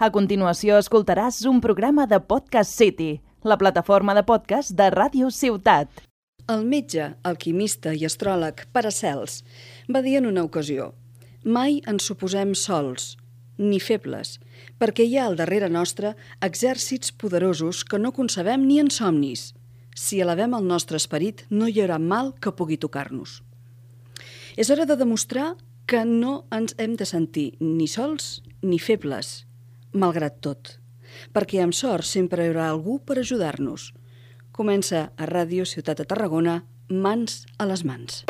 A continuació escoltaràs un programa de Podcast City, la plataforma de podcast de Ràdio Ciutat. El metge, alquimista i astròleg Paracels va dir en una ocasió «Mai ens suposem sols, ni febles, perquè hi ha al darrere nostre exèrcits poderosos que no concebem ni en somnis. Si elevem el nostre esperit, no hi haurà mal que pugui tocar-nos». És hora de demostrar que no ens hem de sentir ni sols ni febles, malgrat tot, perquè amb sort sempre hi haurà algú per ajudar-nos. Comença a Ràdio Ciutat de Tarragona, Mans a les mans.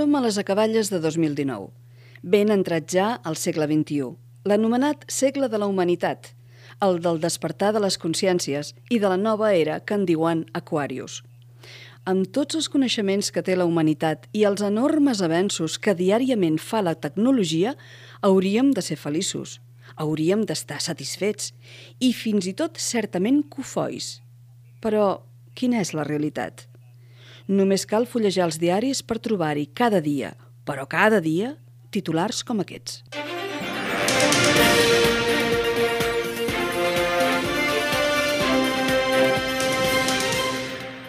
Som a les acaballes de 2019. Ben entrat ja al segle XXI, l'anomenat segle de la humanitat, el del despertar de les consciències i de la nova era que en diuen Aquarius. Amb tots els coneixements que té la humanitat i els enormes avenços que diàriament fa la tecnologia, hauríem de ser feliços, hauríem d'estar satisfets i fins i tot certament cofois. Però quina és la realitat? Només cal fullejar els diaris per trobar-hi cada dia, però cada dia, titulars com aquests.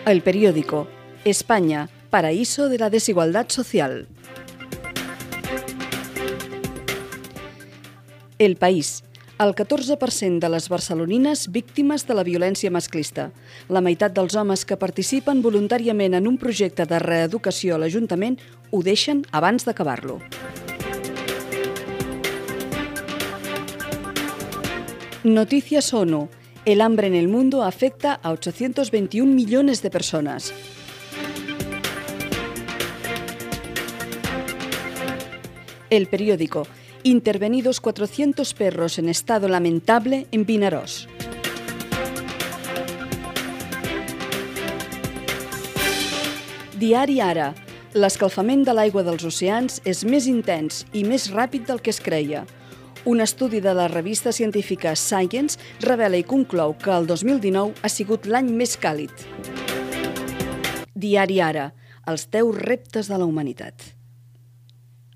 El periódico España, paraíso de la desigualdad social. El País, el 14% de les barcelonines víctimes de la violència masclista. La meitat dels homes que participen voluntàriament en un projecte de reeducació a l'Ajuntament ho deixen abans d'acabar-lo. Noticias ONU. El hambre en el mundo afecta a 821 millones de personas. El periódico. Intervenidos 400 perros en estado lamentable en Vinaròs. Diari Ara. L'escalfament de l'aigua dels oceans és més intens i més ràpid del que es creia. Un estudi de la revista científica Science revela i conclou que el 2019 ha sigut l'any més càlid. Diari Ara. Els 10 reptes de la humanitat.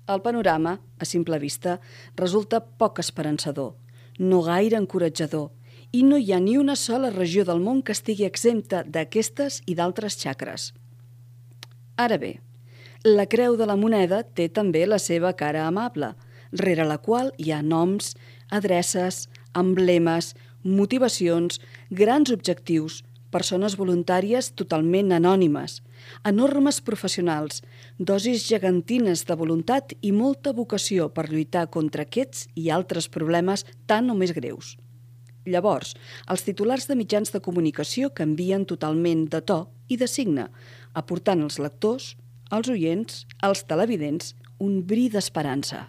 El panorama, a simple vista, resulta poc esperançador, no gaire encoratjador, i no hi ha ni una sola regió del món que estigui exempta d'aquestes i d'altres xacres. Ara bé, la creu de la moneda té també la seva cara amable, rere la qual hi ha noms, adreces, emblemes, motivacions, grans objectius, persones voluntàries totalment anònimes, enormes professionals, dosis gegantines de voluntat i molta vocació per lluitar contra aquests i altres problemes tan o més greus. Llavors, els titulars de mitjans de comunicació canvien totalment de to i de signe, aportant als lectors, als oients, als televidents, un bri d'esperança.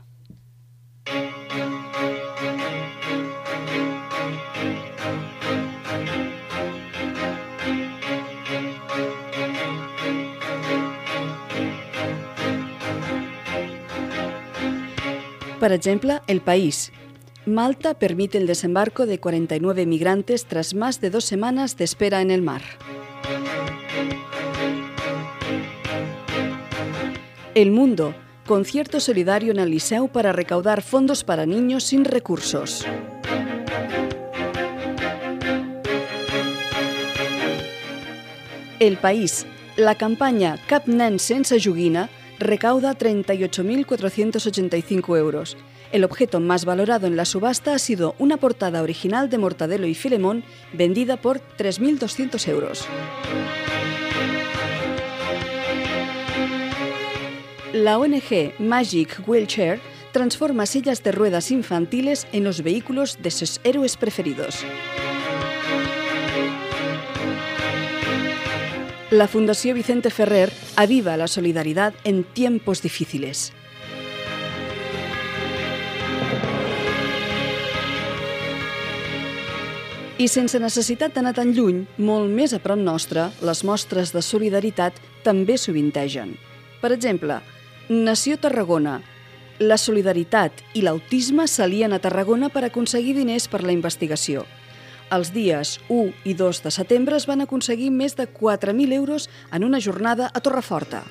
Per ejemplo, El País. Malta permite el desembarco de 49 migrantes tras más de dos semanas de espera en el mar. El Mundo. Concierto solidario en el Liceu para recaudar fondos para niños sin recursos. El País. La campaña Cap nen recauda 38.485 euros. El objeto más valorado en la subasta ha sido una portada original de Mortadelo y Filemón vendida por 3.200 euros. La ONG Magic Wheelchair transforma sillas de ruedas infantiles en los vehículos de sus héroes preferidos. la Fundació Vicente Ferrer aviva la solidaritat en tiempos difíciles. I sense necessitat d'anar tan lluny, molt més a prop nostre, les mostres de solidaritat també sovintegen. Per exemple, Nació Tarragona. La solidaritat i l'autisme s'alien a Tarragona per aconseguir diners per la investigació. Els dies 1 i 2 de setembre es van aconseguir més de 4.000 euros en una jornada a Torreforta.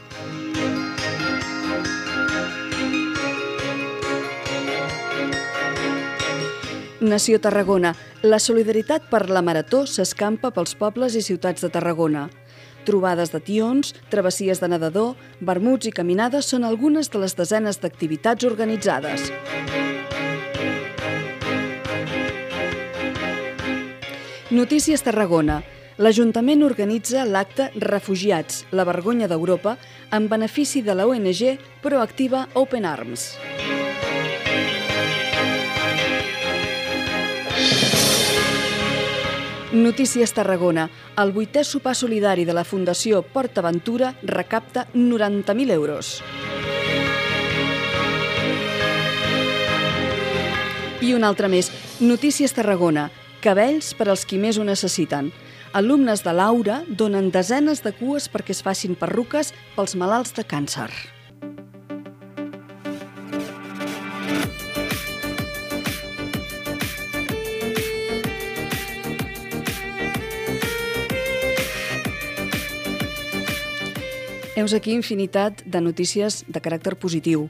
Nació Tarragona. La solidaritat per la Marató s'escampa pels pobles i ciutats de Tarragona. Trobades de tions, travessies de nedador, vermuts i caminades són algunes de les desenes d'activitats organitzades. Notícies Tarragona. L'Ajuntament organitza l'acte Refugiats, la vergonya d'Europa, en benefici de la ONG Proactiva Open Arms. Notícies Tarragona. El vuitè sopar solidari de la Fundació Port Aventura recapta 90.000 euros. I un altre més. Notícies Tarragona. Cabells per als qui més ho necessiten. Alumnes de Laura donen desenes de cues perquè es facin perruques pels malalts de càncer. Heus aquí infinitat de notícies de caràcter positiu.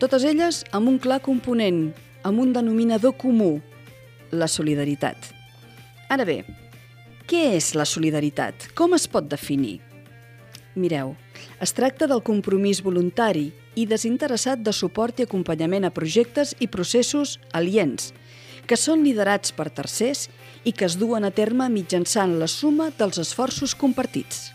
Totes elles amb un clar component, amb un denominador comú, la solidaritat. Ara bé, què és la solidaritat? Com es pot definir? Mireu, es tracta del compromís voluntari i desinteressat de suport i acompanyament a projectes i processos aliens, que són liderats per tercers i que es duen a terme mitjançant la suma dels esforços compartits.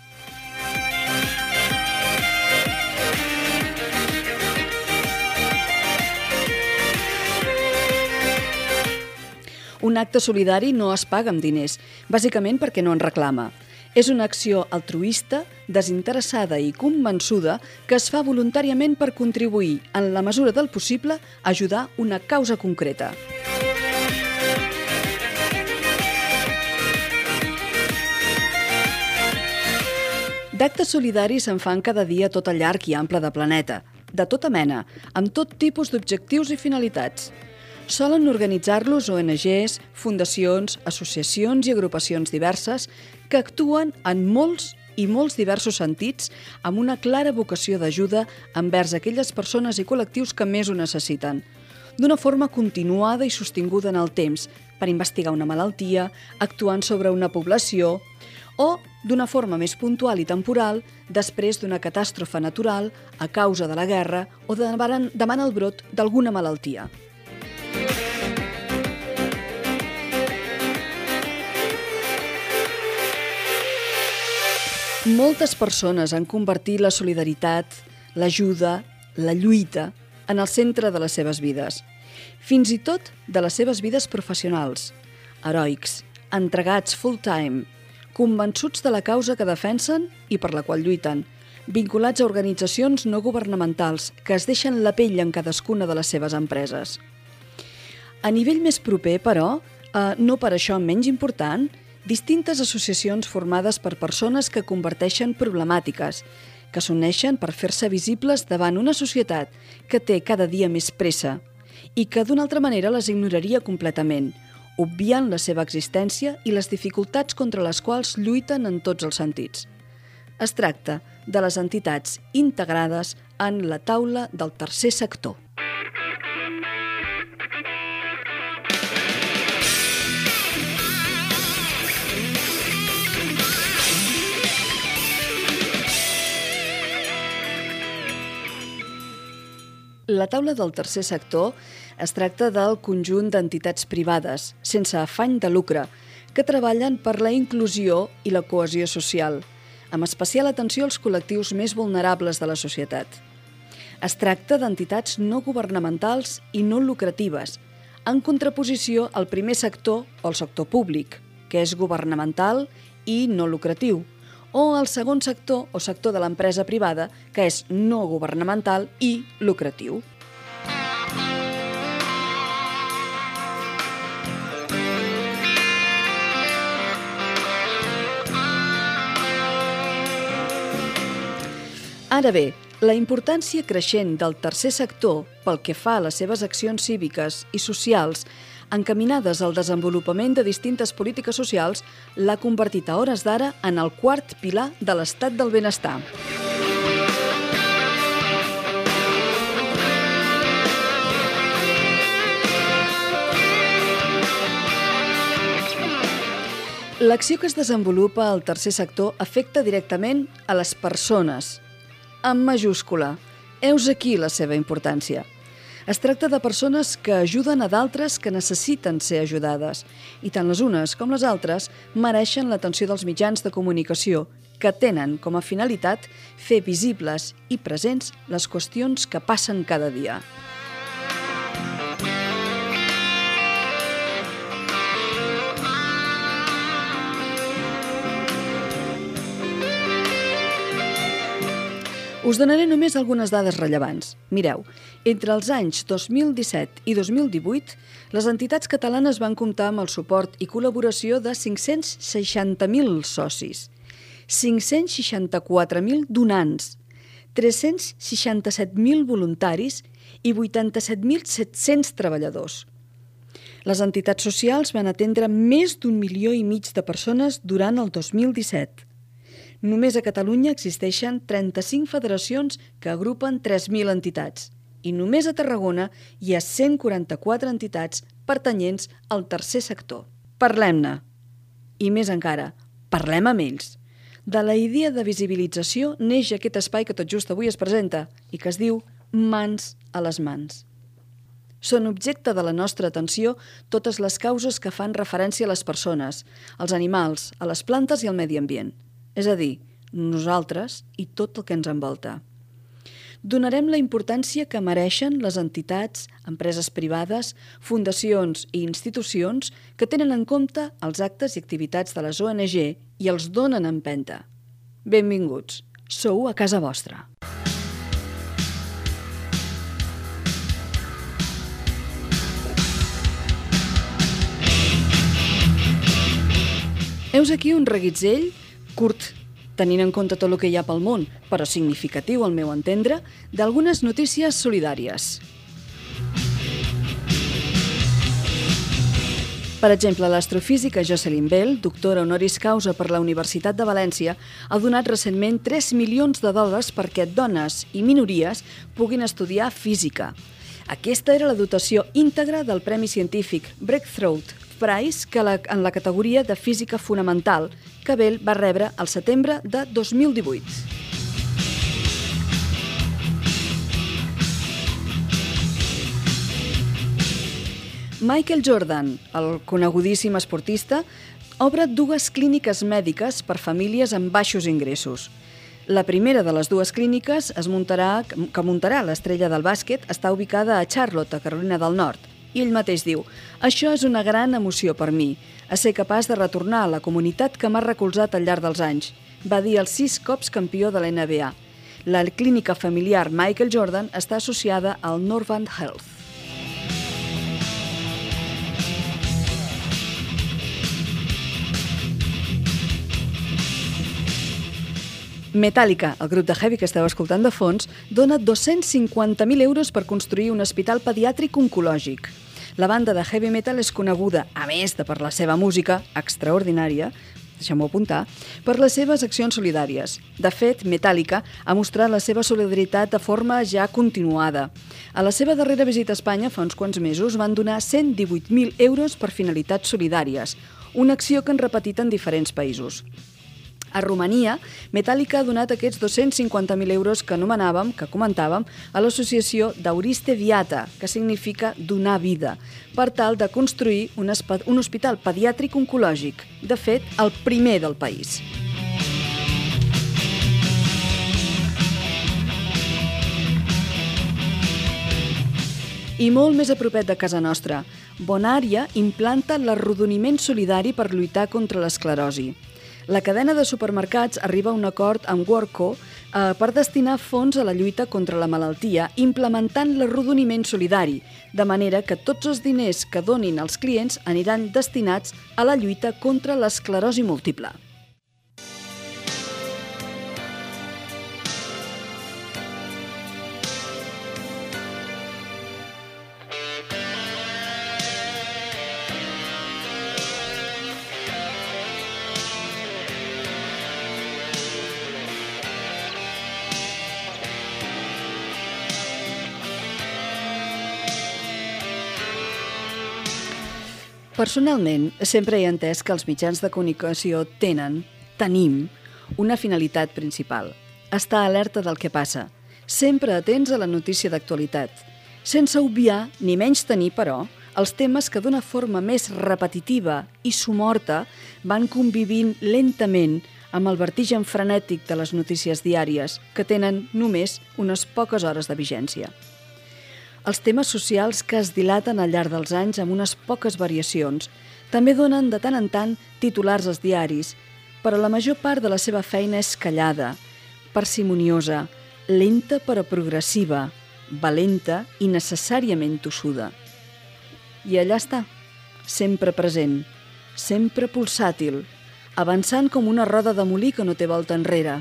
Un acte solidari no es paga amb diners, bàsicament perquè no en reclama. És una acció altruista, desinteressada i convençuda que es fa voluntàriament per contribuir, en la mesura del possible, a ajudar una causa concreta. D'actes solidaris se'n fan cada dia tot el llarg i ample de planeta, de tota mena, amb tot tipus d'objectius i finalitats solen organitzar-los ONGs, fundacions, associacions i agrupacions diverses que actuen en molts i molts diversos sentits amb una clara vocació d'ajuda envers aquelles persones i col·lectius que més ho necessiten, d'una forma continuada i sostinguda en el temps, per investigar una malaltia, actuant sobre una població o d'una forma més puntual i temporal després d'una catàstrofe natural a causa de la guerra o davant, el brot d'alguna malaltia. Moltes persones han convertit la solidaritat, l'ajuda, la lluita en el centre de les seves vides, fins i tot de les seves vides professionals, heroics, entregats full-time, convençuts de la causa que defensen i per la qual lluiten, vinculats a organitzacions no governamentals que es deixen la pell en cadascuna de les seves empreses. A nivell més proper, però, eh, no per això menys important, distintes associacions formades per persones que converteixen problemàtiques, que s'uneixen per fer-se visibles davant una societat que té cada dia més pressa i que d'una altra manera les ignoraria completament, obviant la seva existència i les dificultats contra les quals lluiten en tots els sentits. Es tracta de les entitats integrades en la taula del tercer sector. La taula del tercer sector es tracta del conjunt d'entitats privades, sense afany de lucre, que treballen per la inclusió i la cohesió social, amb especial atenció als col·lectius més vulnerables de la societat. Es tracta d'entitats no governamentals i no lucratives, en contraposició al primer sector o al sector públic, que és governamental i no lucratiu, o el segon sector o sector de l'empresa privada, que és no governamental i lucratiu. Ara bé, la importància creixent del tercer sector pel que fa a les seves accions cíviques i socials encaminades al desenvolupament de distintes polítiques socials l'ha convertit a hores d'ara en el quart pilar de l'estat del benestar. L'acció que es desenvolupa al tercer sector afecta directament a les persones, amb majúscula. Heus aquí la seva importància. Es tracta de persones que ajuden a d'altres que necessiten ser ajudades, i tant les unes com les altres mereixen l'atenció dels mitjans de comunicació, que tenen com a finalitat fer visibles i presents les qüestions que passen cada dia. Us donaré només algunes dades rellevants. Mireu, entre els anys 2017 i 2018, les entitats catalanes van comptar amb el suport i col·laboració de 560.000 socis, 564.000 donants, 367.000 voluntaris i 87.700 treballadors. Les entitats socials van atendre més d'un milió i mig de persones durant el 2017 Només a Catalunya existeixen 35 federacions que agrupen 3.000 entitats i només a Tarragona hi ha 144 entitats pertanyents al tercer sector. Parlem-ne. I més encara, parlem amb ells. De la idea de visibilització neix aquest espai que tot just avui es presenta i que es diu Mans a les mans. Són objecte de la nostra atenció totes les causes que fan referència a les persones, als animals, a les plantes i al medi ambient – és a dir, nosaltres i tot el que ens envolta. Donarem la importància que mereixen les entitats, empreses privades, fundacions i institucions que tenen en compte els actes i activitats de les ONG i els donen empenta. Benvinguts, sou a casa vostra. Heus aquí un reguitzell curt, tenint en compte tot el que hi ha pel món, però significatiu, al meu entendre, d'algunes notícies solidàries. Per exemple, l'astrofísica Jocelyn Bell, doctora honoris causa per la Universitat de València, ha donat recentment 3 milions de dòlars perquè dones i minories puguin estudiar física. Aquesta era la dotació íntegra del Premi Científic Breakthrough Prize que la, en la categoria de física fonamental que Bell va rebre al setembre de 2018. Michael Jordan, el conegudíssim esportista, obre dues clíniques mèdiques per famílies amb baixos ingressos. La primera de les dues clíniques es muntarà, que muntarà l'estrella del bàsquet està ubicada a Charlotte, a Carolina del Nord. I ell mateix diu, això és una gran emoció per mi, a ser capaç de retornar a la comunitat que m'ha recolzat al llarg dels anys, va dir el sis cops campió de la NBA. La clínica familiar Michael Jordan està associada al Norvand Health. Metallica, el grup de heavy que esteu escoltant de fons, dona 250.000 euros per construir un hospital pediàtric oncològic. La banda de heavy metal és coneguda, a més de per la seva música extraordinària, deixem-ho apuntar, per les seves accions solidàries. De fet, Metallica ha mostrat la seva solidaritat de forma ja continuada. A la seva darrera visita a Espanya, fa uns quants mesos, van donar 118.000 euros per finalitats solidàries, una acció que han repetit en diferents països. A Romania, Metallica ha donat aquests 250.000 euros que anomenàvem, que comentàvem, a l'associació d'Auriste Viata, que significa donar vida, per tal de construir un, un hospital pediàtric oncològic, de fet, el primer del país. I molt més a propet de casa nostra, Bonària implanta l'arrodoniment solidari per lluitar contra l'esclerosi. La cadena de supermercats arriba a un acord amb Worko eh, per destinar fons a la lluita contra la malaltia, implementant l'arrodoniment solidari, de manera que tots els diners que donin als clients aniran destinats a la lluita contra l'esclerosi múltiple. Personalment, sempre he entès que els mitjans de comunicació tenen, tenim, una finalitat principal. Estar alerta del que passa, sempre atents a la notícia d'actualitat, sense obviar ni menys tenir, però, els temes que d'una forma més repetitiva i sumorta van convivint lentament amb el vertigen frenètic de les notícies diàries, que tenen només unes poques hores de vigència els temes socials que es dilaten al llarg dels anys amb unes poques variacions també donen de tant en tant titulars als diaris, però la major part de la seva feina és callada, parsimoniosa, lenta però progressiva, valenta i necessàriament tossuda. I allà està, sempre present, sempre pulsàtil, avançant com una roda de molí que no té volta enrere,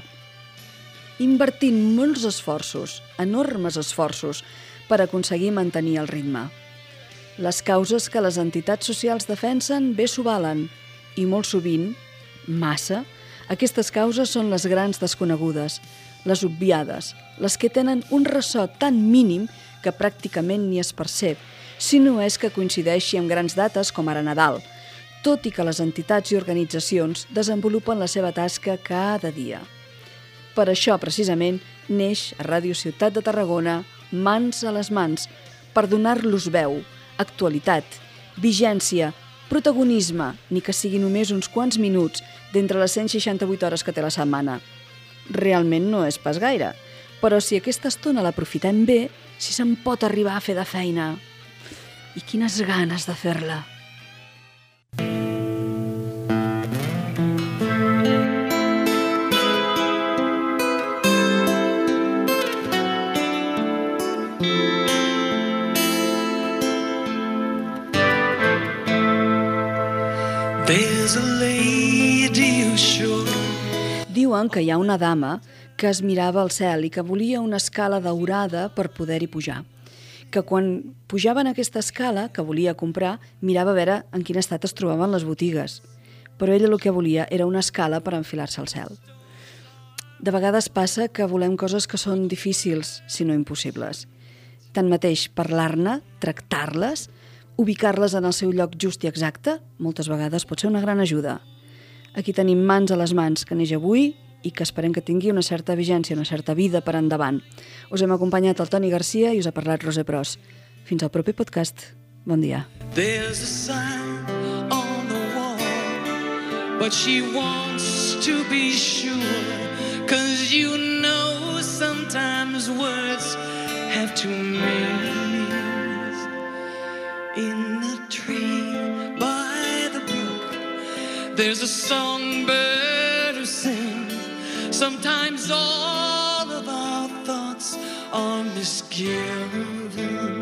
invertint molts esforços, enormes esforços, per aconseguir mantenir el ritme. Les causes que les entitats socials defensen bé s'ho valen i molt sovint, massa, aquestes causes són les grans desconegudes, les obviades, les que tenen un ressò tan mínim que pràcticament ni es percep, si no és que coincideixi amb grans dates com ara Nadal, tot i que les entitats i organitzacions desenvolupen la seva tasca cada dia. Per això, precisament, neix a Ràdio Ciutat de Tarragona mans a les mans, per donar-los veu, actualitat, vigència, protagonisme, ni que sigui només uns quants minuts d'entre les 168 hores que té la setmana. Realment no és pas gaire, però si aquesta estona l'aprofitem bé, si se'n pot arribar a fer de feina. I quines ganes de fer-la! Diuen que hi ha una dama que es mirava al cel i que volia una escala daurada per poder-hi pujar. Que quan pujava en aquesta escala que volia comprar, mirava a veure en quin estat es trobaven les botigues. Però ella el que volia era una escala per enfilar-se al cel. De vegades passa que volem coses que són difícils, si no impossibles. Tanmateix, parlar-ne, tractar-les, ubicar-les en el seu lloc just i exacte, moltes vegades pot ser una gran ajuda. Aquí tenim mans a les mans, que neix avui i que esperem que tingui una certa vigència, una certa vida per endavant. Us hem acompanyat el Toni Garcia i us ha parlat Roser Pros. Fins al proper podcast. Bon dia. There's a sign on the wall But she wants to be sure Cause you know sometimes words have two meanings There's a songbird who sings. Sometimes all of our thoughts are misgiven.